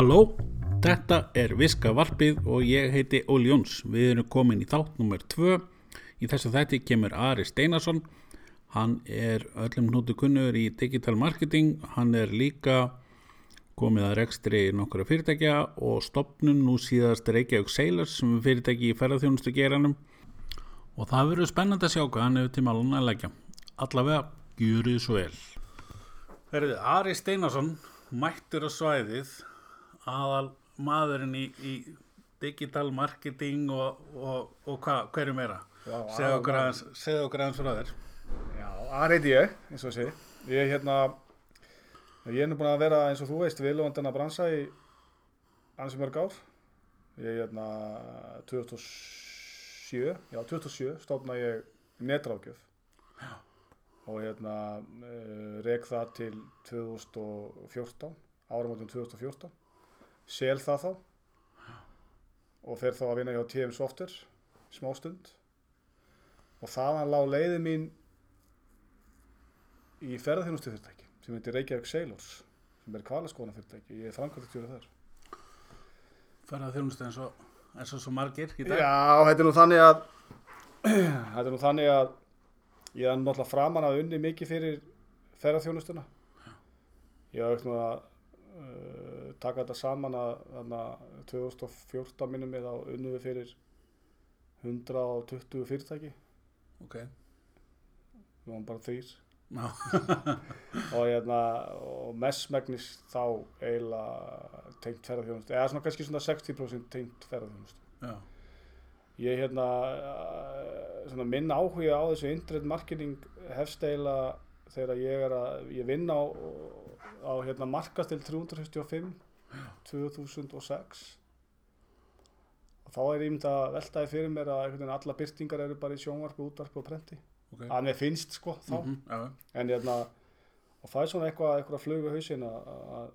Halló, þetta er Viska Varpið og ég heiti Óli Jóns. Við erum komin í þátt nummer 2. Í þessu þætti kemur Ari Steinarsson. Hann er öllum hnútu kunnur í digital marketing. Hann er líka komið að rekstri nokkura fyrirtækja og stopnun nú síðast Reykjavík Sailors sem er fyrirtæki í ferðarþjónustu geranum. Og það verður spennandi að sjá hvað hann hefur til málun að leggja. Allavega, gjur þið svo vel. Herðu, Ari Steinarsson mættur á svæðið aðal maðurinn í, í digital marketing og, og, og hva, hverju meira Já, segðu okkur aðeins frá þér Já, það heiti ég, eins og sé. Ég er hérna, ég er nú búin að vera eins og þú veist viðlóðandana bransa í ansi mörg ár. Ég er hérna 2007, já 2007 stofna ég netrákjöf og hérna uh, rek það til 2014, áramótin 2014. Sel það þá. Og fer þá að vinna hjá TM Software smástund. Og þaðan lág leiði mín í ferðarþjónustu fyrirtæki sem heitir Reykjavík Sailors sem er kvalaskóna fyrirtæki, ég er framkvæmtastjóri þar. Ferða þjónustu eins og eins og svo margir í dag? Já, þetta er nú þannig að þetta er nú þannig að ég er náttúrulega framan að unni mikið fyrir ferðarþjónustuna ég hef ekkert nú að uh, taka þetta saman að þarna 2014 minnum við á unnu við fyrir 120 fyrirtæki. Ok. Við varum bara þrýr Já. og, hérna, og mestmægnis þá eiginlega tengt ferðarþjónustu eða svona kannski svona 60% tengt ferðarþjónustu Já. ég hérna eh, svona minn áhuga á þessu internet marketing hefst eiginlega þegar ég er að ég vinn á, á hérna markastil 365 2006 og þá er ég myndi að veltaði fyrir mér að alla byrtingar eru bara í sjónvarpu, útvarpu og prenti ok að mér finnst sko þá Mhm, já. en hérna og það er svona eitthvað, eitthvað flugu hausinn að að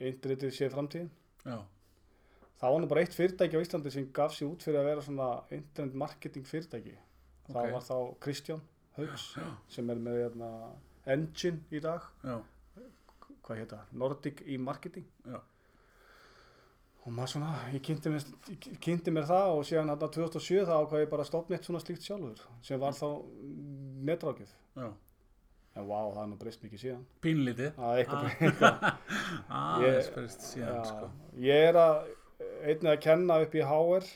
internetið sé framtíðin Já. það var nú bara eitt fyrirtæki á Íslandi sem gaf sér út fyrir að vera svona internet marketing fyrirtæki það Ok. var þá Kristján Haugs sem er með hérna, Engine í dag Já. Hvað heita, Nordic e-marketing Já. og maður svona, ég kynnti mér, ég kynnti mér það og síðan hérna 2007 þá ákvað ég bara eitt svona slíkt sjálfur sem var þá netrákjöf en vá, það er nú breyst mikið síðan. Pínlítið það er eitthvað, síðan Já, sko. ég er að einnig að kenna upp í HR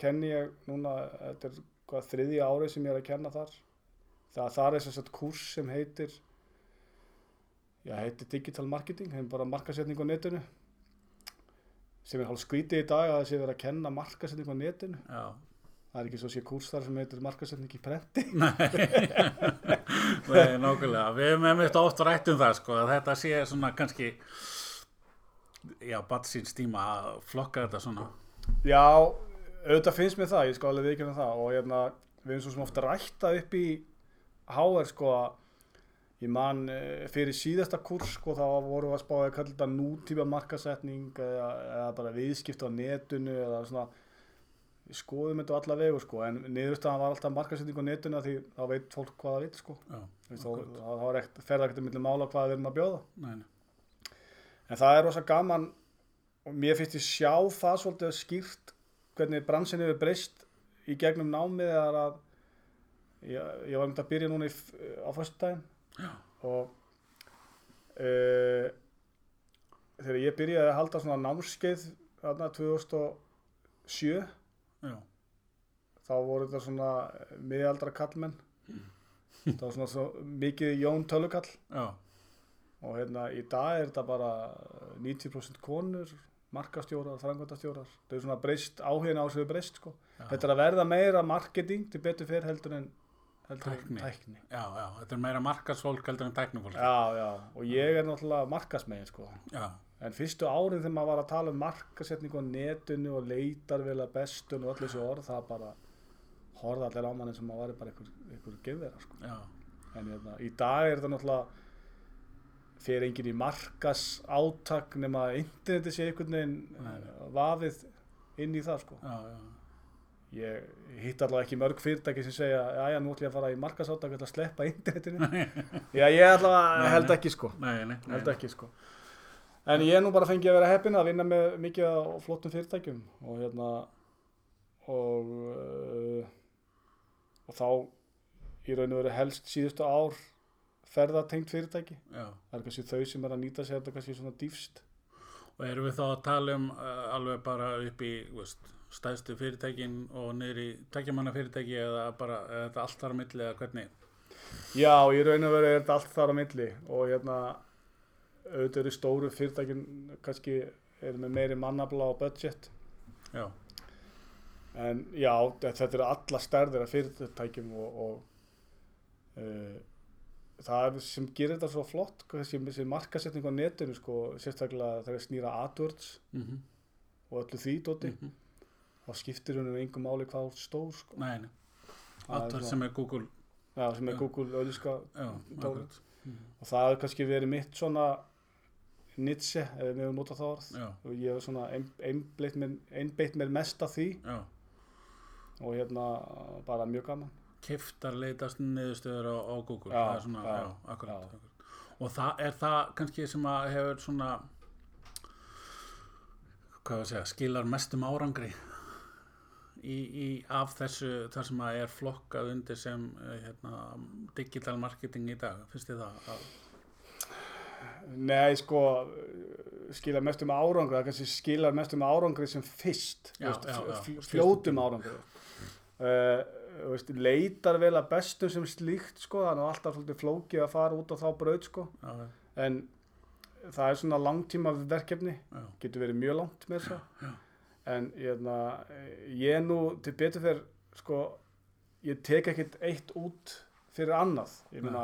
kenni ég núna þetta er hvað þriðja árið sem ég er að kenna þar. Það, það er þess að kurs sem heitir já, heitir digital marketing hefur bara markasetning á netinu sem er hálf skrítið í dag að það sé verið að kenna markasetning á netinu Já. það er ekki svo sé kurs þar sem heitir markasetning í prenti Nei, nákvæmlega. Við hefum einmitt oft rætt um það, sko, að þetta sé svona kannski, já, batsins tíma að flokka þetta svona. Já, auðvitað finnst mér það, ég skal alveg viðkjöna það og hérna, við erum svo sem ofta rætta upp í HR sko að ég man eh, fyrir síðasta kurs sko þá vorum við að spáði að kalla þetta nútíma markasetning eða, eða bara viðskipta á netinu eða svona við skoðum þetta á alla vegu sko en niðurstaðan var alltaf markasetning á netinu því þá veit fólk hvað það veit sko. Já, þá, þá, þá er ekkert ferða ekkert milli mála hvað við erum að bjóða. Nei, nei. En það er rosa gaman og mér finnst ég sjá það svolítið skýrt hvernig bransin hefur breyst í gegnum námið er að ég, ég var myndið að byrja núna í, á föstudaginn og uh, þegar ég byrjaði að halda svona námskeið þarna 2007 Já. þá voru þetta svona miðaldra kallmenn það var svona svo mikið Jón Tölukall Já. og hérna í dag er þetta bara 90% konur markastjórar, frangvöndastjórar þau er svona breyst, áhugin á þessu breyst sko. Þetta er að verða meira marketing til betur fyrir heldur en Tækni. tækni Já, já, þetta er meira markasfólk heldur en tæknifólk. já, já, og ég er náttúrulega markasmegin sko. Já. en fyrstu árin þegar maður var að tala um markasetningu á netinu og leitar vel að bestun og allir þessu orð það bara horfða allir á mann eins og maður var bara einhver, einhver gefvera sko. Já. en hérna, í dag er þetta náttúrulega fyrir enginn í markas átak nema interneti sé einhvern veginn vafið inn í það sko. Já, já. Ég hitt allavega ekki mörg fyrirtæki sem segja já nú ætlum ég að fara í ætla að sleppa internetinu já ég allavega held ekki sko Nei, nei, nei. held ekki sko En ég er nú bara fengið að vera heppin að vinna með mikið á flottum fyrirtækjum og hérna og, uh, og þá í raun og veru helst síðustu ár ferðatengt fyrirtæki. já. Það er kannski þau sem er að nýta sér þetta kannski svona dýfst. Og erum við þá að tala um uh, alveg bara upp í veist, stæðstu fyrirtækin og niður í tækjamanna fyrirtæki eða bara er þetta allt þar á milli eða hvernig? Já, í raun og veru er þetta allt þar á milli og hérna auðvitað eru stóru fyrirtækin kannski eru með meiri mannabla og budget Já, en já, þetta eru alla stærðir af fyrirtækjum og, og uh, það sem gerir þetta svo flott þessi, þessi markasetning á netinu sko, sérstaklega þegar það snýra AdWords mm og öllu því dóti -hmm. Þá skiptir hún um engum máli hvað stór sko. Nei, nei. Það er Allt svona- sem er Google, já, sem er. Google akkurat. Mm. og það hefur kannski verið mitt svona nitsi, ef við hefum notað það orð Já, og ég hef svona ein- einbeitt mér, einbeitt mér mest af því já. og hérna bara mjög gaman Kiftar leitast niðurstöður á, á Google. Já, það er svona, já, já, akkurat, akkurat. Og það er það kannski sem að hefur svona, hvað var að segja, skilar mestum árangri í, í af þessu, það sem að er flokkað undir sem eh, hérna, digital marketing í dag, finnst þið það? Að, Nei, sko skilar mest um árangri, það kannski skilar mest um árangri sem fyrst Já, veist, já, já. fljótum árangri. Uh, veist, leitar vel að bestum sem slíkt sko, þannig að alltaf svolítið flókið að fara út á þá braut sko, já, en það er svona langtíma verkefni getur verið mjög langt með það en hérna, ég er nú til betur fyrir sko, ég tek ekkert eitt út fyrir annað. Ég meina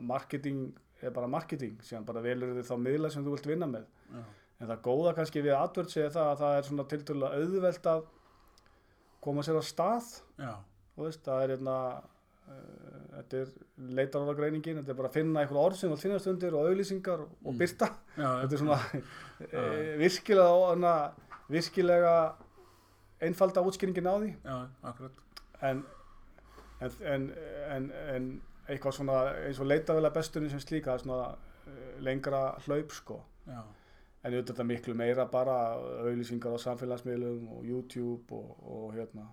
marketing er bara marketing síðan bara velur þið þá miðla sem þú vilt vinna með. Já, en það góða kannski við AdWords er það að það er svona tiltölulega auðvelt að koma sér á stað. Já, og veist, það er hérna uh, þetta er leitarorðagreiningin þetta er bara að finna einhver orð sem þú finnast undir og auðlýsingar og, Mm. byrta já, þetta er svona e, virkilega, virkilega einfalda útskýringin á því. Já, en, en, en, en, en eitthvað svona eins og leitavela bestunni sem slíka er svona eh, lengra hlaup sko. Já, en auðvitað miklu meira bara auðlýsingar á samfélagsmiðlum og YouTube og, og hérna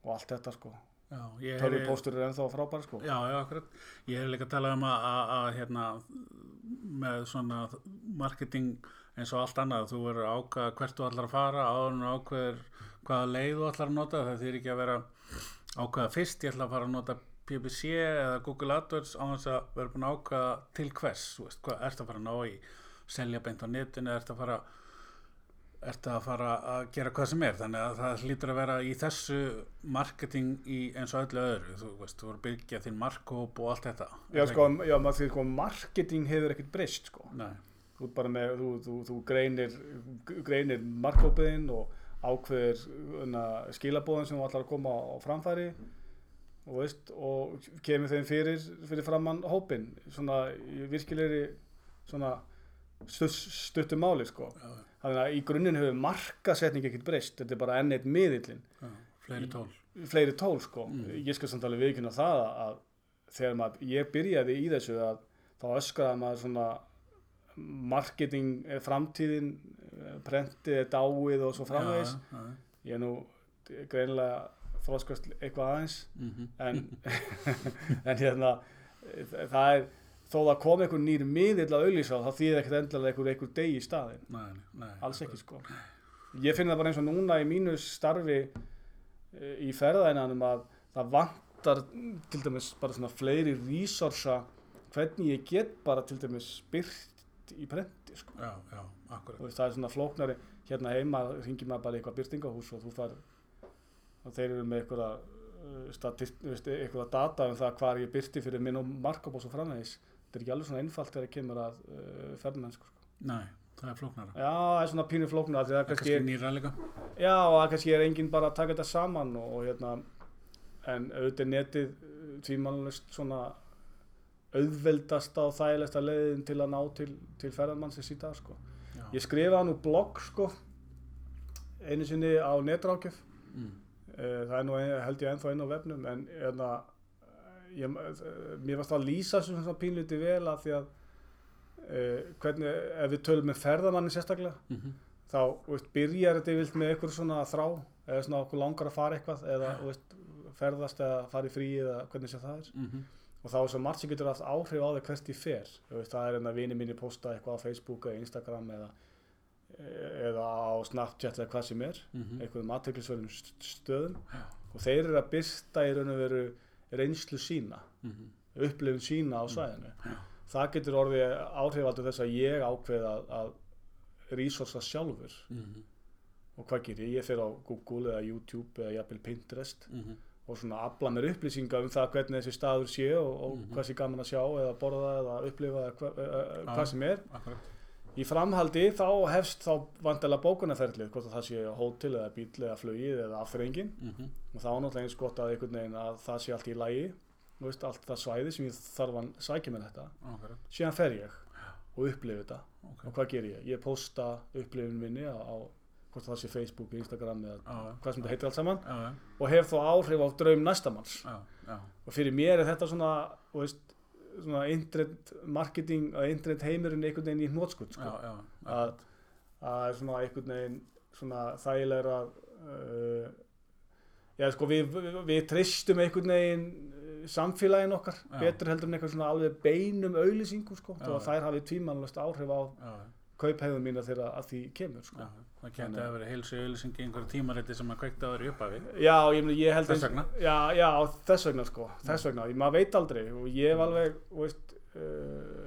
og allt þetta sko. Tölvupóstur er ennþá frábær sko. Já, já, akkurat. Ég hef líka að tala um að, að, að hérna, með svona marketing eins og allt annað, þú verður að ákvaða hvert þú ætlar að fara, áður þú ákveður hvaða leið þú ætlar að nota, það þýr ekki að vera ákvaða fyrst, ég ætla að fara að nota PPC eða Google AdWords á þess að vera búin að ákvaða til hvers, þú veist, hvað ert að fara að ná í, selja beint á netinu, ert að fara ertu að fara að gera hvað sem er. Þannig að það hlýtur að vera í þessu marketing í eins og öllu öðru. Þú veist, þú voru að byggja þinn markkóp og allt þetta. Já, sko, já, maður sko, marketing hefur ekkert breyst, sko. Nei, Þú, með, þú, þú, þú greinir, greinir markkópiðinn og ákveðir una, skilabóðin sem þú ætlar að koma á framfæri. Og, veist, og kemur þeim fyrir, fyrir framann hópin, svona í virkilegri svona stutt, stuttum máli, sko. já, Þannig að í grunninn hefur markasetning ekkert breyst, þetta er bara enn eitt miðillin já, fleiri tól. Fleiri tól sko. Mm. ég skal samt alveg viðkynna það að þegar maður, ég byrjaði í þessu að þá öskraði maður svona marketing er framtíðin eh, prentið er dáið og svo framvegis. Já, já, ég er nú greinilega þróskast eitthvað aðeins mhm, en, en hérna eh, það er þó það kom einhver nýr miðill að auðlýsa þá þýðir ekkert endilega einhver, einhver degi í staðin nei, nei, alls ekki sko. Ég finn það bara eins og núna í mínu starfi í ferðaðinanum að það vantar mm, til dæmis bara svona fleiri resursa hvernig ég get bara til dæmis byrt í prenti sko. já, já, og akkurat veist, það er svona flóknari. Hérna heima ringir maður bara í eitthvað byrtingahús og þú far og þeir eru með eitthvað veist, eitthvað data um það hvað ég byrti fyrir minn og markup og framvegis. Þetta er ekki alveg svona einfalt þegar það kemur að uh, ferðmennsku sko. nei, það er flóknara. Já, það er svona pínu flóknar því það það er kannski kannski nýra líka. Já, og kannski er enginn bara að taka þetta saman og, og hérna en auðvitað er netið tvímannlust svona auðveldasta og þægilegsta leiðin til að ná til, til ferðarmannsins í dag sko. Ég skrifaði nú blogg sko einu sinni á netrákjöf mm, Eh, það er nú held ég ennþá inn á vefnum en hérna ég, mér varst að lýsa þessu svona pínluti vel að því að uh, hvernig, ef við tölum með ferðamanni sérstaklega, mhm, þá þú veist, byrjar þetta yfirlt með eitthvað svona þrá eða svona okkur langar að fara eitthvað eða veist, ferðast eða fara í frí eða hvernig sem það er. Mhm, og þá er svo margt sem getur haft áhrif á þig hvert ég fer. Það er en að vini mínir posta eitthvað á Facebook eða Instagram eða, eða á Snapchat eða hvað sem er. Mhm, einhverjum aðteklisverðum stöðum. Já. og þeir eru að byrsta í raun og veru reynslu sína. Mhm, upplifun sína á svæðinu. Já. það getur orðið áhrifaldur þess að ég ákveð að, að resursa sjálfur. Mhm, og hvað gerir ég? Ég fer á Google eða YouTube eða jafnvel Pinterest. Mhm, og svona afla mér upplýsinga um það hvernig þessi staður sé og, og Mhm. hvað sé gaman að sjá eða borða eða upplifa eða hva, uh, hvað sem er. akkurat, Í framhaldi þá hefst þá vantilega bókunarferðlið, hvort að það sé hótel eða bíl eða flugið eða afþrengin mhm, og þá náttúrulega eins gott að einhvern veginn að það sé allt í lægi, veist, allt það svæði sem ég þarf að sækja með þetta. akkurat, Síðan fer ég og upplifi þetta ok, og hvað ger ég? Ég posta upplifun minni á, á hvort það sé Facebook, Instagram eða já, hvað sem þetta heitir allt saman. Já, og hef þó áhrif á draum næstamanns og fyrir mér er þetta svona veist, svona internet marketing að internet heimurinn einhvern veginn í hnótskut já, sko. að að svona einhvern veginn svona þægilegra uh, já sko við, við, við treystum einhvern veginn uh, samfélagin okkar betur heldur en eitthvað svona alveg beinum auðlýsingu sko, já. þær hafi tvímannlust áhrif á já, kauphegðum mína þegar að því kemur sko. já, það kemur að vera heilsu auðlýsing í einhverju tímariti sem að kveikta áður í upphafi, Já, ég, ég held Þess vegna? Já, já, þess vegna sko, þess vegna, ég, maður veit aldrei og ég hef alveg, veist, uh,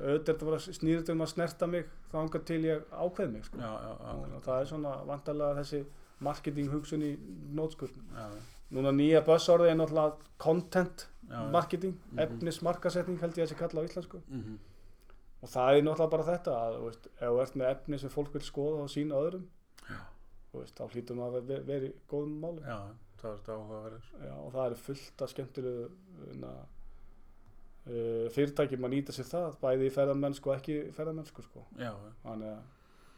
auðvitað þetta bara snýrið um að snerta mig þangað til ég ákveð mig sko. já, já, það er svona vantarlega þessi marketing hugsun í nótskurn. já, Núna nýja buzzorði er náttúrulega content marketing, Mhm. efnismarkasetning held ég að sé kalla á íslensku mhm, og það er náttúrulega bara þetta að, þú veist, ef þú ert með efni sem fólk vil skoða og sína öðrum, Já. þú veist, þá hlýtum að vera, vera í góðum máli. já, það er áhugaverður, Já, og það eru fullt af skemmtilegu na, uh, fyrirtækjum að nýta sér það bæði í ferðamennsku og ekki ferðamennsku sko. já, já, þannig að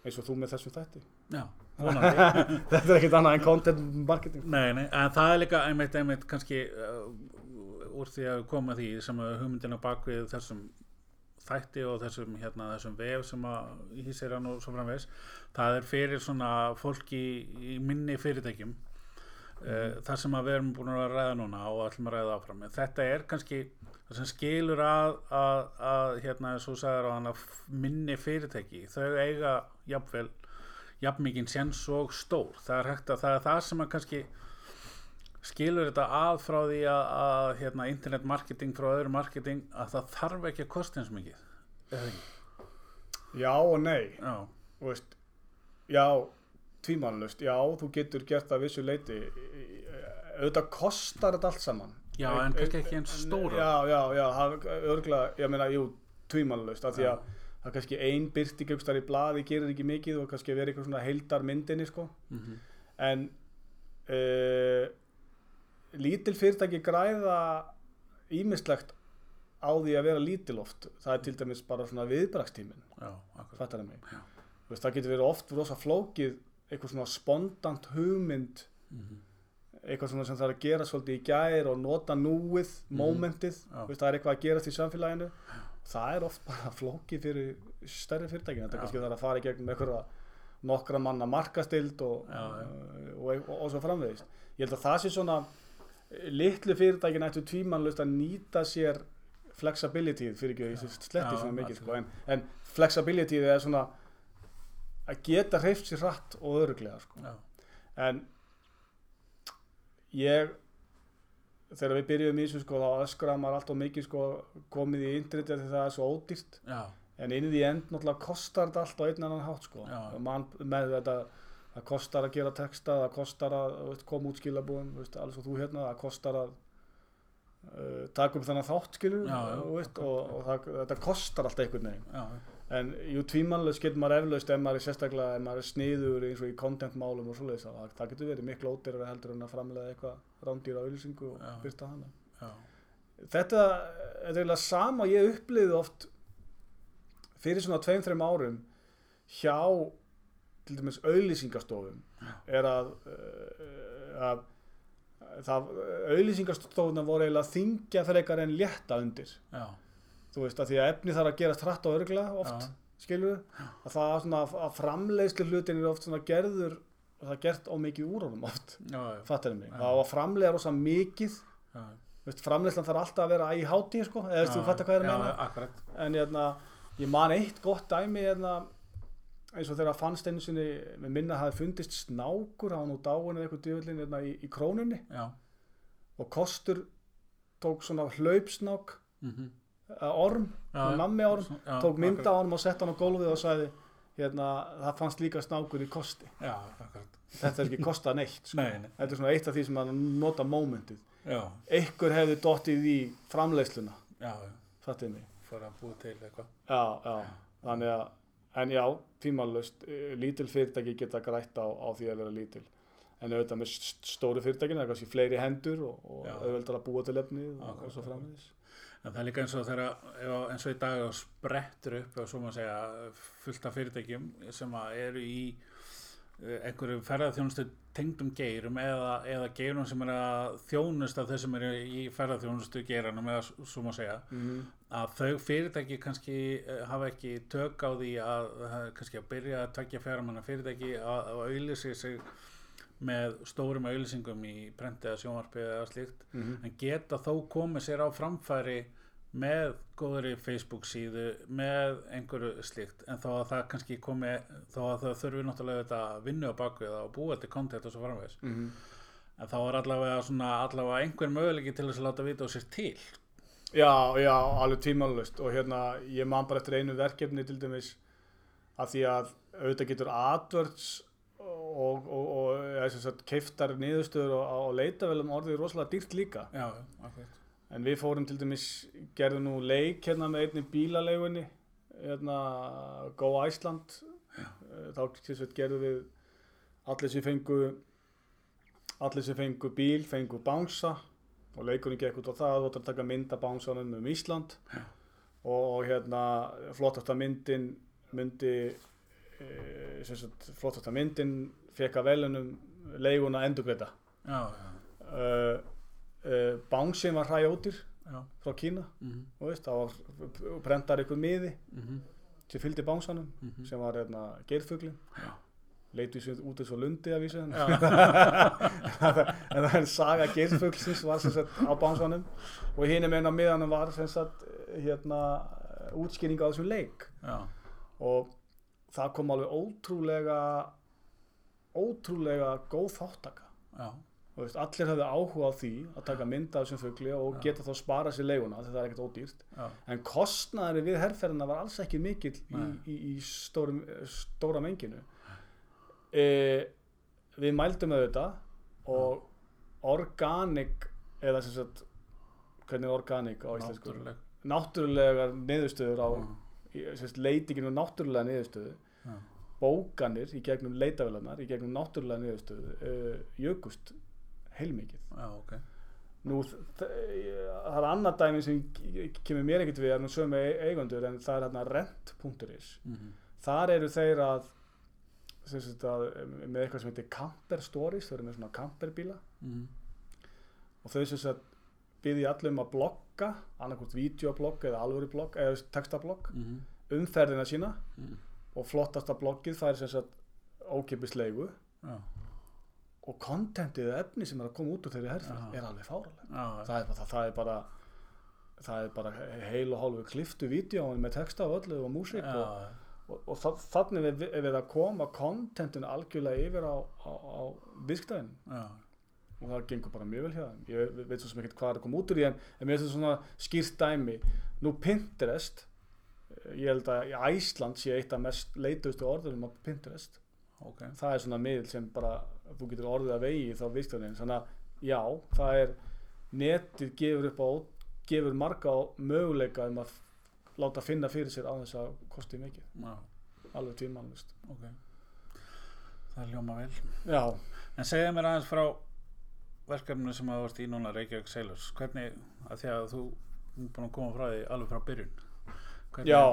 eins og þú með þessum þætti já, þetta er ekkert annað en content marketing Nei, nei, en það er líka einmitt, einmitt kannski uh, úr því að koma því sem hugmyndina bak við þessum þætti og þessum, hérna, þessum vef sem að hýsir hann og svo framvegs það er fyrir svona fólki í minni fyrirtækjum uh, það sem að við erum búin að ræða núna og ætlum að ræða áfram. Þetta er kannski það sem skilur að, að, að hérna, sagður að minni fyrirtæki þau eiga jafnvel jafnmikinn séns og stór. Það er hægt að það er það sem að kannski skilur þetta að frá því að, að hérna, internet marketing frá öðru marketing að það þarf ekki að kosta eins mikið já og nei. Já, veist, já, tvímannlust já, þú getur gert það vissu leiti auðvitað kostar þetta allt saman. Já en kannski ekki eins stóra. Já, já, já, örgulega, ég meina, jú, tvímannlust af því að það er kannski ein byrting einhverstaðar í blaði gerir ekki mikið og kannski verið eitthvað svona heildar myndinni sko. Mhm. en uh, lítil fyrirtæki græða ímislegt á því að vera lítil oft. Það er til dæmis bara svona viðbrakstímin fattar það mig? Veist, það getur verið oft rosa flókið eitthvað svona spondant hugmynd Mhm. eitthvað svona sem það er að gera svolítið í gær og nota núið. Já. Þú veist, það er eitthvað að gerast í samfélaginu. Það er oft bara flókið fyrir stærri fyrirtækin, þetta er kannski þarf að fara í gegnum einhverja nokkra manna markastild og, og, og, og svo framvegist ég held að það sé svona litlu fyrirtækin ættu tvímannlust að nýta sér flexibility fyrir ekki að sletti Já, svona mikið sko, en, en flexibility er svona að geta hreift sér hratt og öruglega sko. en ég þegar við byrjuðum í þessu sko þá öskraði maður allt og mikið sko komið í interneti því það er svo ódýrt. Já, en inn í end náttúrulega kostar þetta allt á einn annan hátt sko. Já. Og man með þetta það kostar að gera texta, það kostar að veist, koma út veist, alls og þú hérna það kostar að uh, taka upp þennan þátt skilur Já, og, veist, og, og það, þetta kostar alltaf einhvern veginn. En jú tvímannlega getur maður eflaust ef maður er sérstaklega, ef maður er sniður eins og í contentmálum og svoleiðis að það, það getur verið miklu ódýrara heldur en að framlega eitthvað rándýra auðlýsingu og byrta hana. Þetta er eiginlega sama ég upplýði oft fyrir svona tveim, þreim árum hjá til dæmis auðlýsingastofum er að, uh, að það, auðlýsingastofuna voru eiginlega að þingja frekar en létta undir. Já, þú veist að því að efni þarf að gerast hratt og örgla oft Já. skilur að það er svona að framleiðslu hlutin er oft gerður og það er gert ómikið úr honum oft fattar mig, það á að framleiða rosa mikið. Veist, framleiðslan þarf alltaf að vera í hátíð sko, eða þú fattar hvað er að akkurat, en hérna, ég man eitt gott dæmi hérna, eins og þegar fannst einu sinni, með minna hafi fundist snákur, hann nú dáin eða eitthvað djöfullin hérna, í, í krónunni. Já, og kostur tók svona hlaupsnák mhm, eða orm, nammi orm tók mynda á hann og sett hann á gólfið og sagði hérna, það fannst líka snákur í kosti. Já, þetta er ekki kostað neitt sko. nei, nei, þetta er svona eitt af því sem að nota mómentið. Einhver hefði dottið í framleiðsluna. Já, já, fattið mig. Fór að búið til eitthvað, já, já, þannig að en já, tímalust, lítil fyrirtæki geta grætt á, á því að vera lítil. En auðvitað með st- stóru fyrirtækin það er kannski fleiri hendur og, og auðveldar að búa til efni og, Akkurat, og svo framvegis. En það er líka eins og þegar, eins og í dag og sprettur upp, og svo maður segja, fullt af fyrirtækjum sem eru í eh, einhverju ferðarþjónustu tengdum geirum eða, eða geirum sem er að þjónust af þessum eru í ferðarþjónustu geiranum eða svo maður segja mm að þau fyrirtæki kannski eh, hafa ekki tök á því að að kannski að byrja að takja fjármanna fyrirtæki að, að auðlýsi sig með stórum auðlýsingum í prenti eða sjónvarpi eða slíkt -hmm. en geta þó komið sér á framfæri með góðri Facebook síðu með einhverju slíkt en þó að það kannski komi þó að það þurfi náttúrulega þetta að vinna á bakvið og búa til content og svo framvegis. Mhm. en þá er allavega svona allavega einhver möguleiki til þess að láta vita á sér til. Já, já, alveg tímalust og hérna, ég man bara eftir einu verkefni til dæmis að því að auðvitað getur AdWords og, og, og ja, keiftar niðurstöður og, og leitavelum orðið rosalega dýrt líka. Já, akkurat en við fórum til dæmis, gerðum nú leik hérna með einni bílaleigunni hérna Go Iceland. Eh, þá gerðum við allir sem fengu allir sem fengu bíl fengu bánsa og leikurinn gekk út á það. Þú ætlar að taka mynd af bánsanum um Ísland. Og, og hérna flottasta myndin myndi e, flottasta myndin fekk að velunum leiguna endurgreita já, já, uh, uh, bánsin var hræjóttir já. frá Kína mm og veist, það var brentar ykkur miði -hmm. sem fylgdi bánsanum Mhm. sem var hérna, leitu sér út eins og lundi af vísu. En það er saga geirfuglsins var sem sagt á bánsanum og hinn meina miðanum var sem sagt hérna útskýring á þessum leik. Já, og það kom alveg ótrúlega ótrúlega góð þáttaka já, veist, allir hafði áhuga á því að taka mynd af þessum fugli og geta þá spara sér leiguna það er ekkert ódýrt. Já, en kostnaðari við herrferðina var alls ekki mikill í, í, í stórum, stóra menginu. E, við mældum auðvitað og organic eða sem sagt hvernig er organic á íslensku? Náttúruleg. Náttúrulegar niðurstöður á sagt, leitinginu náttúrulega niðurstöðu. Já. bókanir í gegnum leitavélarnar í gegnum náttúrulega niðurstöðu uh, jökust heilmikið. Já, ok. Nú, það er annað dæmi sem kemur mér ekkert við, er nú sömu e- eigendur en það er hérna rent.is. mm Þar eru þeir að, að, með eitthvað sem heitir camper stories, þau eru með svona camperbíla. -hmm. og þau sem sagt byggði allum að blogga, annarkvort videoblogg eða alvöru blogg, eða textablogg, Mm umferðina sína. -hmm. og flottasta bloggið það er sem sagt ókipis leigu. Já, og kontentið eða efni sem er að koma út úr þeirri Já. er alveg fáralega. já, það er bara, það er bara það er bara heil og hálfu kliftu vídeo með texta og öllu og músík og, og, og þa- þannig er við, er við að koma kontentinu algjörlega yfir á, á, á viðskiptæðin já, og það gengur bara mjög vel þeim. Ég ve- veit svo sem ekkert hvað er að koma út úr í en, en mér finnst þetta svona skýrt dæmi. Nú Pinterest ég held að í Æsland sé eitt af mest leitustu orðurum á Pinterest ok. Það er svona miðl sem bara þú getur orðið að vegi þá viðskiptæðin þannig að já, það er netið gefur upp á gefur marga á möguleika um að láta finna fyrir sér á þess að kosti mikið, já, alveg tímanlust ok. Það ljóma vel. Já, en segja mér aðeins frá verkefninu sem að þú varst í núna Reykjavík Sailors. Hvernig, að því að þú búin að koma frá því alveg frá byrjun. Hvernig, já.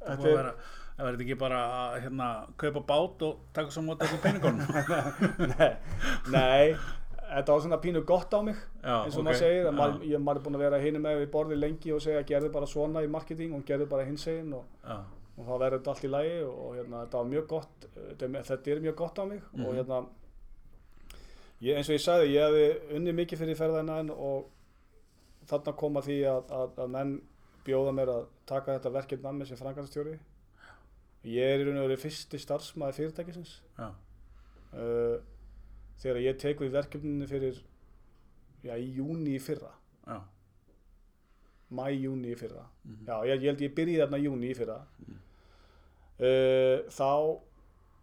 þetta er, Það verður ekki bara að hérna, kaupa bát og taka svo mótið þessu peningunum. nei, nei þetta var svona pínu gott á mig Já, eins og ok. maður segir, að Já, maður, ég, maður er búin að vera hinum með við borðið lengi og segja gerðu bara svona í marketing og gerðu bara hins eginn og, og þá verður þetta allt í lagi og hérna, þetta var mjög gott þetta er, mjög gott á mig og Mhm. hérna ég, eins og ég sagði, ég hefði unnið mikið fyrir ferðina og þarna kom að því að, að, að menn bjóða mér að taka þetta verkefni að mér sem frangatastjóri ég er í raun og verið fyrsti starfsmæði fyrirtækisins. Já, uh, þegar ég tek við verkefninu fyrir já, í júni í fyrra. Já, mæ, júni í fyrra. Mhm. já, ég, ég held ég byrjaði þarna júni í fyrra. Mhm. uh, þá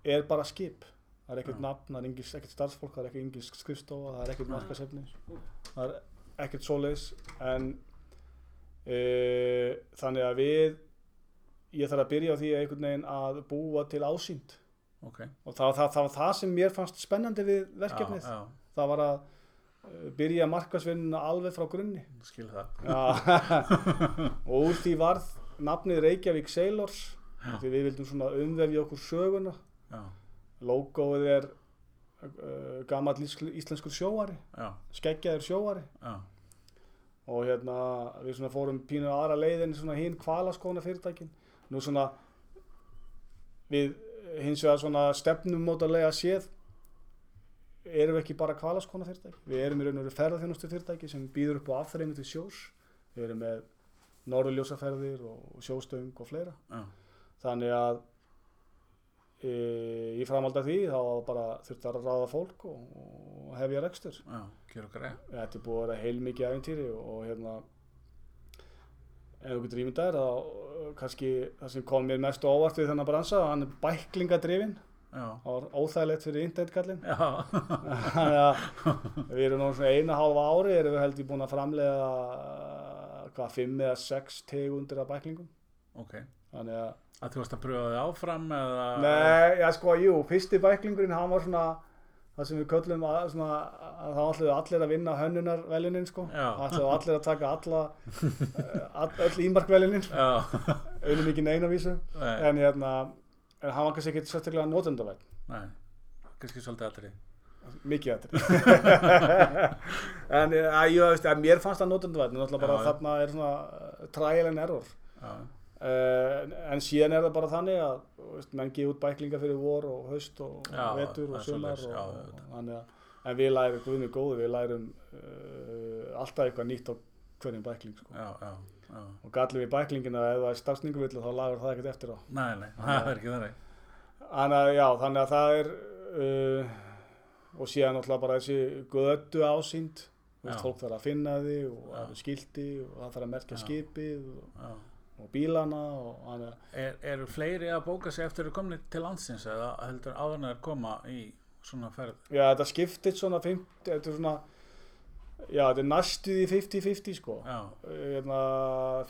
er bara skip. Það er ekkert nafn, það er ekkert starfsfólk það er ekkert skrifstofa, það er ekkert markasefni það er ekkert svoleiðis. En uh, þannig að við ég þarf að byrja á því að einhvern veginn að búa til ásýnd. Ok. Og það, það, það var það sem mér fannst spennandi við verkefnið. Já, það var að uh, byrja markasvinnuna alveg frá grunni. Já, skil það. Já. og úr því varð nafnið Reykjavík Sailors Já. því við vildum svona umvefja okkur söguna. Já, logoið er uh, gammal íslenskur sjóari já, skeggjaður sjóari. Já, og hérna við svona fórum pínu aðra leiðin svona hinn kvalaskóna fyrirtækin nú svona við hins vegar svona stefnum mótalega séð erum við ekki bara kvalaskóna fyrirtæki við erum í raun og veru ferðarþjónustu fyrirtæki sem býður upp á afþreyingu til sjós. Við erum með norðurljósaferðir og sjóstöng og fleira. Já, þannig að e, í framhald af því þá bara þurfti að ráða fólk og, og hefja rekstur. Eða þetta er búið að vera heilmikið æfintýri og, og hérna ef þú getur ímyndað þér þá uh, kannski það sem kom mér mest á óvart við þennan bransa hann er bæklingadrifin það var óþægilegt fyrir internetkallin við erum nú svona eina hálfa ári erum við heldur búin að framlega hvað, fimm eða sex tegundir af bæklingum. Ok. Þannig að að þú varst að pröfa þig áfram eða? Nei, já sko, jú, fyrsti bæklingurinn hann var svona það sem við köllum að, svona, að þá ætluðu allir að vinna hönnunarvelunin sko. Já. ætluðu allir að taka alla eh, all, öll ímarkvelunin auðvitað ekki neina vísu. Nei, en hérna, en hann var kannski ekki sérstaklega notendavæl kannski svolítið aðri. Mikið þetta en eh, að, ég, veist, mér fannst það notendavæl en náttúrulega bara Já, þarna er svona eh, trial and error. Já, en síðan er það bara þannig að veist, menn gefa út bæklinga fyrir vor og haust og Já, vetur og að en við lærum, við góðu, við lærum uh, alltaf eitthvað nýtt á hverjum bækling sko. já, já, já. Og gallum við bæklingina ef það er starfsninguvillu þá lagur það ekkert eftir á. Nei, nei, það er ekki þannig. Að, já, þannig að það er uh, og síðan náttúrulega bara þessi götu ásýnd. Þú veist, Já. fólk þarf að finna því og eru skilti og það þarf að merkja skipið og, já og bílana og þannig að Er, eru fleiri að bóka sig eftir að komni til landsins eða heldur áður en þeir koma í svona ferð? Já, þetta skiptir svona 50, þetta er svona, já, þetta er næstuð í 50-50 sko. Já, Hérna,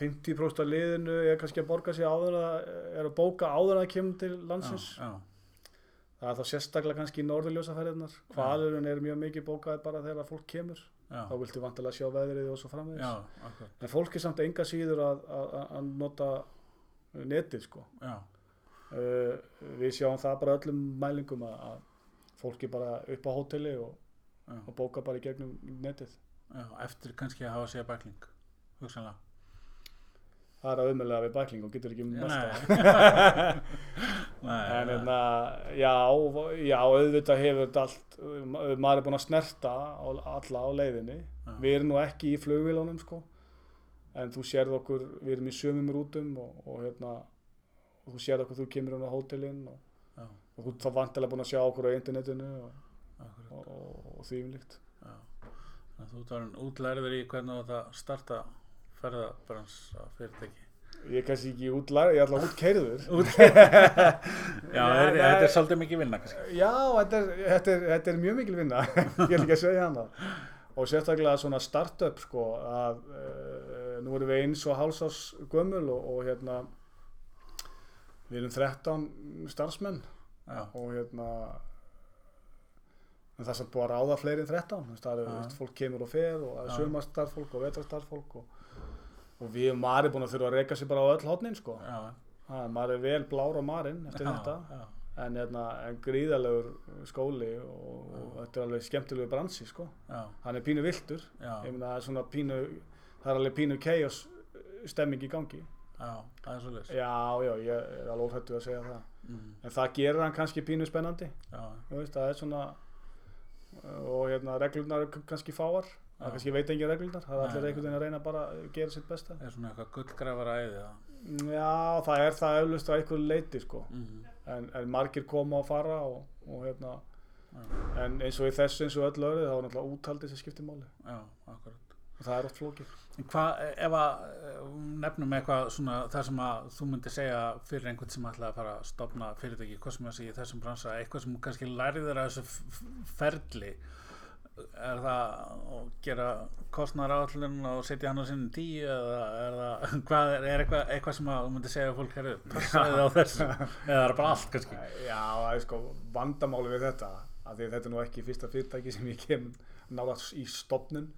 50% af liðinu er kannski að borga sig áður að, er að bóka áður að kemur til landsins. já, Það er þá sérstaklega kannski í norðurljósaferðirnar. Hvalurinn er mjög mikið bókað bara þegar fólk kemur. Já, Þá viltu vantilega sjá veðrið og svo framvegis. já, akkur, En fólk er samt enga síður að, að, að nota netið sko. Uh, við sjáum það bara öllum mælingum að, að fólk er bara upp á hóteli og, og bóka bara í gegnum netið. já, eftir kannski að hafa séð bækling, hugsanlega. Það er að umöðlega við bækling og getur ekki Nei, mest nei, En hérna, já, já, auðvitað hefur þetta allt, maður er búinn að snerta á, alla á leiðinni. Já. Við erum nú ekki í flugvélunum, sko, en þú sérð okkur, við erum í sömum rútum og, og hérna, og þú sérð okkur, þú kemur hún á hótelinn og, og þú þá vantilega búinn að sjá okkur á internetinu og, og, því um líkt. þú ert orðinn útlærður í hvernig þú átt að starta ferðabransa fyrirtæki. Ég er kannski ekki útlæri, ég er alltaf útkeirður. Já, er, þetta er svolítið mikið vinna kannski. Já, þetta er, þetta er, þetta er mjög mikil vinna, ég er ekki að segja hann það. Og sérstaklega svona startup sko, að uh, nú erum við eins og hálsás gömul og, og hérna, við erum 13 starfsmenn Já, og hérna, en það er samt búið að ráða fleiri en 13, þú veist, það er, veist, fólk kemur og fer og sumarstarfsfólk og vetrastarfsfólk og, og við maður búin að þurfa að reyka sig bara á öll hotnin sko. er maður er vel blár á marinn eftir já, þetta. já, en, hérna, en gríðalegur skóli og, og þetta er alveg skemmtilegu bransi sko. já, hann er pínu viltur það er pínu það er alveg pínu chaos stemming í gangi. Já, það er svolítið Já, já, ég er alveg óhættu að segja það. mm, En það gerir hann kannski pínu spennandi, veist, það er svona, og hérna, reglurnar eru kannski fáar. Það kannski veit engin reglurnar, það er allir einhvern veginn að reyna bara að gera sitt besta. er svona eitthvað gullgrafara æði Já, það er það eflust á einhverju leiti, sko, mm, en, en margir koma og fara og, og hérna, já, en eins og í þessu eins og öll öðru, þá er náttúrulega úthaldið sem skiptir máli, já, og það er oft flókið. En hvað, ef að eh, nefnum eitthvað svona það sem að þú myndir segja fyrir einhvern sem ætlaði að fara að stopna fyrirtæki, hvað sem að segja í þessum bransa, eitthvað sem kannski lærið þér að þessu ferli, er það að gera kostnar áallin og setja hann á sinni tíu eða er það, hvað er, er eitthvað, eitthvað sem að þú myndir segja fólk er þessu, eða er það bara allt kannski? Já, það er sko vandamáli við þetta að því þetta er nú ekki fyrsta fyrirtæki sem ég kem náða í stopnun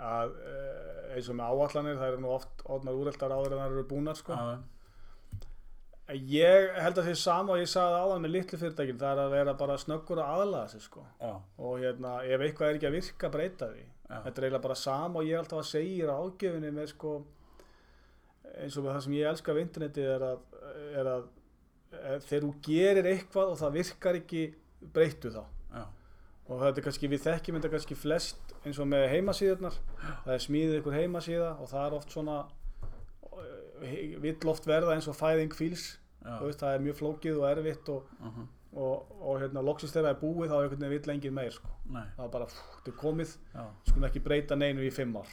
að uh, eins og með áallanir það eru nú oft orðnar úreltar áður en það eru búnar sko. Já, Ég held að því sama og ég sagði áðan með litlu fyrirtækin það er að vera bara snöggur að aðlaða sig sko. já, og hérna ef eitthvað er ekki að virka breyta því. Já, þetta er eiginlega bara sama og ég er alltaf að segja ágjöfinni með sko eins og það sem ég elska við interneti er að, er að er, þegar þú gerir eitthvað og það virkar ekki breyttu þá. Já, og þetta er kannski, við þekkjum þetta kannski flest eins og með heimasíðurnar. Það er smíðið ykkur heimasíða og það er oft svona eh, vill oft verða eins og fæðing fíls veist, það er mjög flókið og erfitt og, uh -huh, og, og hérna, loksist þegar það er búið þá er einhvern veginn vill engin meir sko. það er bara, þetta er komið. Skulum ekki breyta neinu í fimm ár.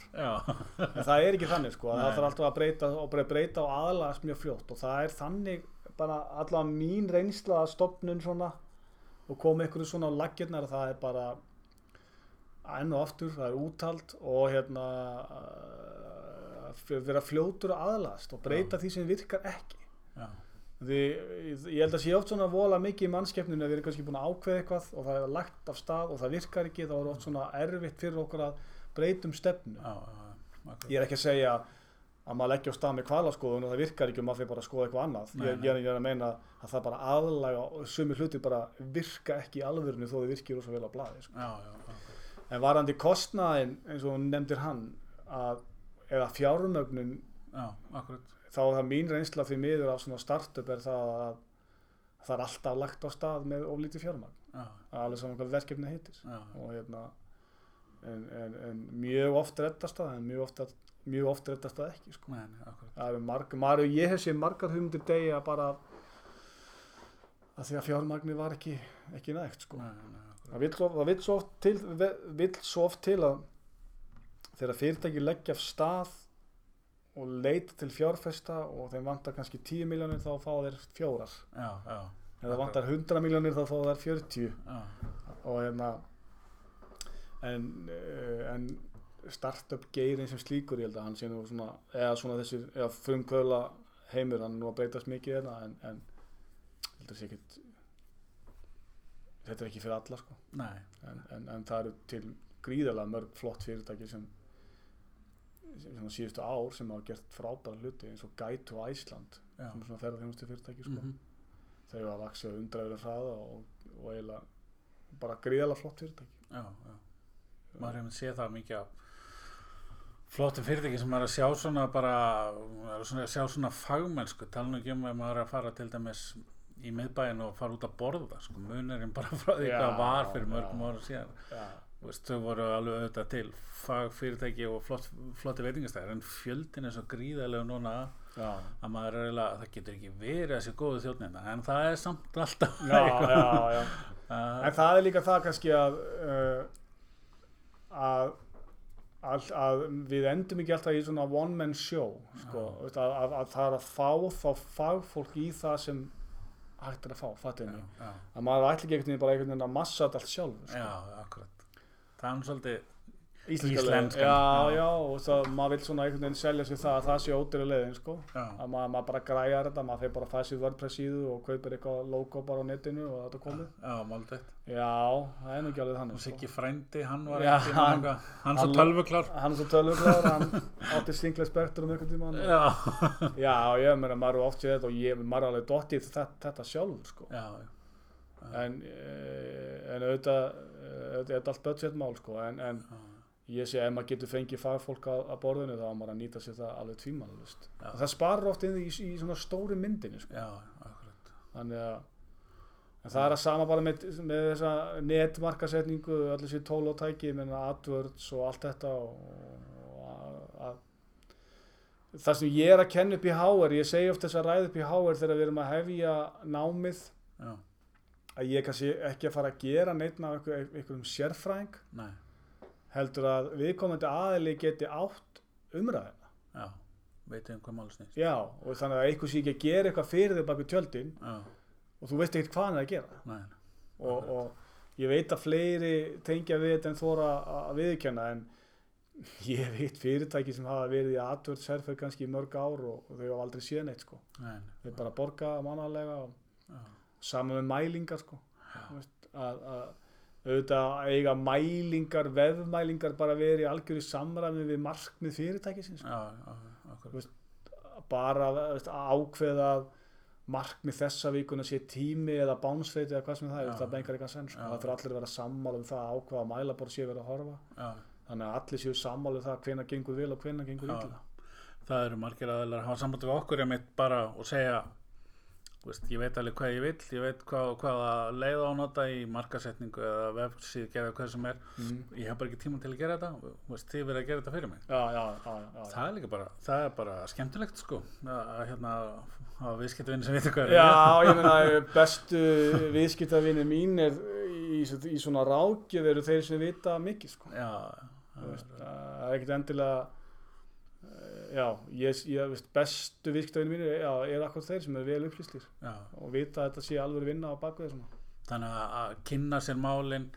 En það er ekki þannig sko, það þarf alltaf að breyta og breyta og aðlagast mjög fljótt. Og það er þannig bara allavega mín reynsla að stopnun svona og koma einhverju svona á laggirnar það er bara enn og aftur, það er úthald og hérna vera fljótur að aðlagast og breyta því sem virkar ekki. Já, því ég held að sé oft svona vola mikið í mannskeppninu að við erum kannski búin að ákveða eitthvað og það er lagt af stað og það virkar ekki þá er oft svona erfitt fyrir okkur að breytum stefnu. Já, já, ég er ekki að segja að maður leggja á stað með kvalaskoðun og það virkar ekki og maður fyrir bara að skoða eitthvað annað. Nei, ég, ég, er, að meina að það bara aðlaga og sumi hluti bara virka ekki í alvörinu þó þau virkir rosa vel á blaði sko. já, já, en varandi kostnaðin eins og nefndir hann að, eða fjármögnun já, þá er það mín reynsla því miður af svona startup er það að það er alltaf lagt á stað með oflítið fjármagn. Já, alveg saman hvað verkefni heitir. Já, og hérna en, en, en mjög oft reddast það en mjög oft, mjög oft reddast það ekki sko. nei, það marg, marg, ég hef séð margar hugmyndir degja bara að því að fjármagni var ekki, ekki nægt sko. nei, nei, það vill svo oft til vill svo oft til að þegar fyrirtæki leggja af stað og leita til fjárfesta og þeim vantar kannski 10 miljónir þá fá þeir fjórar. Já, já, það vantar 100 miljónir þá fá þeir 40 já, og hérna en, uh, en startup geirin sem slíkur ég held að hann sé nú svona eða svona þessi, eða frumkvöla heimur hann nú að breytast mikið hérna en, en ég held að sé ekkit þetta er ekki fyrir alla sko. En, en, en það eru til gríðarlega mörg flott fyrirtæki sem síðustu ár sem hafa gert frábæra hluti eins og Guide to Iceland já, sem er svona ferðarþjónustu fyrirtæki sko. mhm, þau hafa vaksið undræður hraða og, og eiginlega bara gríðarlega flott fyrirtæki. Já, já. Maður hefur séð það mikið af flottum fyrirtæki sem er að sjá svona bara, er að svona, sjá svona fagmennsku, tala nú ekki um að maður er að fara til dæmis í miðbæin og fara út að borða, sko, munurinn bara frá því hvað var fyrir mörgum ára síðan. Já, veist, þau voru alveg auðvitað til fagfyrirtæki og flott, flotti veitingastæðir en fjöldin er svo gríðarlega núna já, að maður er eiginlega, það getur ekki verið þessi góðu þjóðnina, en það er samt alltaf já, já, En það er líka það kannski að, uh, að, að, að við endum ekki alltaf í svona one man show sko, veist, að, að, að það er að fá þá fagfólk í það sem hægt er að fá, fattum við að maður ætli ekki veginn bara einhvern veginn að massa allt sjálf sko. já, akkurat það er svolítið Íslenska Íslenskan, leiðin. já, já. já, og það, maður vil svona einhvern veginn selja sér það að það sé ódýra leiðin sko. já, að maður, maður bara græjar þetta, maður fyrir bara að fæða sér WordPress síðu og kaupir eitthvað logo bara á netinu og þetta komið já, málið já, það er nú ekki alveg og þannig sko. Siggi frændi, hann var Já, ekki hann- hann, svo tölvuklár hann svo tölvuglár, hann átti singla spektrum einhvern tímann já, já, ég meina, maður er oft séð þetta og ég, maður er alveg dottið þetta, þetta sjálfur sko. já, já, en, eh, en auðvitað, eh, auðvitað er þetta allt budgetmál sko. en, en ég sé ef maður getur fengið fagfólk að, að borðinu þá maður að nýta sér það alveg Já. það sparar oft inn í, í svona stóri myndinni sko. já, þannig að en það er að sama bara með, með þessa netmarkasetningu, allir þessi tól og tæki með AdWords og allt þetta og, að, að það sem ég er að kenna upp í HR ég segi oft þess að ræða upp í HR þegar við erum að hefja námið já, að ég kannski ekki að fara að gera neitt af einhver, einhverjum sérfræðing nei, heldur að viðkomandi aðili geti átt umræðina já veitum um hvað máli snýst. Já, og þannig að einhver sé ekki að gera eitthvað fyrir þig bak við tjöldin já, og þú veist ekkert hvað hann er að gera. Nei, og, og ég veit að fleiri tengja við þetta en þóra að viðkjanna en ég veit fyrirtæki sem hafa verið í AdWords herfer kannski í mörg ár og, og þau hafa aldrei séð neitt sko. nei, þau bara borga mánalega og já, saman með mælingar sko. Veist, að, að auðvitað eiga mælingar, vefmælingar bara verið í algjöru samræmi við markmið fyrirtækisins. Já, já, akkurat. Bara veist, ákveða markmið þessa vikuna sé tími eða bánsveiti eða hvað sem það er, það bengar eitthvað senn sko. Það fyrir allir að vera sammála um það að ákveða mælabor sé verið að horfa. Já, þannig að allir séu sammála um það hvenær gengur vel og hvenær gengur illa. Það eru margir aðeinar að hafa samband við okkur bara og segja þú veist, ég veit alveg hvað ég vill ég veit hvað, hvaða leið á að nota í markasetningu eða vefsíð gera hvað sem er. Mm. ég hef bara ekki tíma til að gera þetta þú veist, þið verið að gera þetta fyrir mig. Já, já, já, það er líka bara, það er bara skemmtilegt sko að hérna hafa viðskiptavinn sem veitir hvað er Já, ég meina bestu viðskiptavinni mín er í, í svona rákjöf eru þeir sem vita mikið sko. það er ekkert endilega já, ég, ég veist, bestu viðskiptavinni mín er, já, er akkur þeir sem er vel upplýstir já, og vita að þetta sé alveg vinna á svona. þannig að- kynna sér málin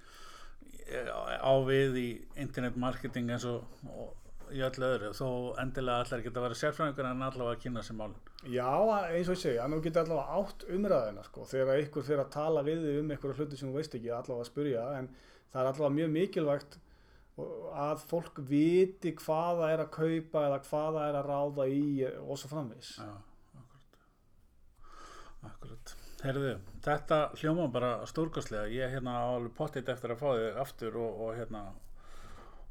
á við í internet marketing eins og, og í öllu öðru. Þó endilega allar geta að vera sérfræðingur en allavega að kynna sér málin. Já, eins og ég segi, að nú geta allavega átt umræðina sko, þegar einhver fyrir að tala við þig um einhverja hluti sem þú veist ekki, allavega að spurja en það er allavega mjög mikilvægt að fólk viti hvað það er að kaupa eða hvað það er að ráða í og svo framvegis. Já, akkurat. Akkurat. Herðu, þetta hljóma bara stórkostlega. Ég er hérna alveg pottit eftir að fá þig aftur og, og hérna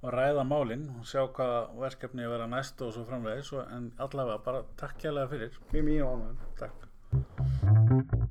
og ræða málin og sjá hvað verkefni vera næst og svo framvegis. En allavega bara takk kjærlega fyrir. Mjög mjög ánægum. Takk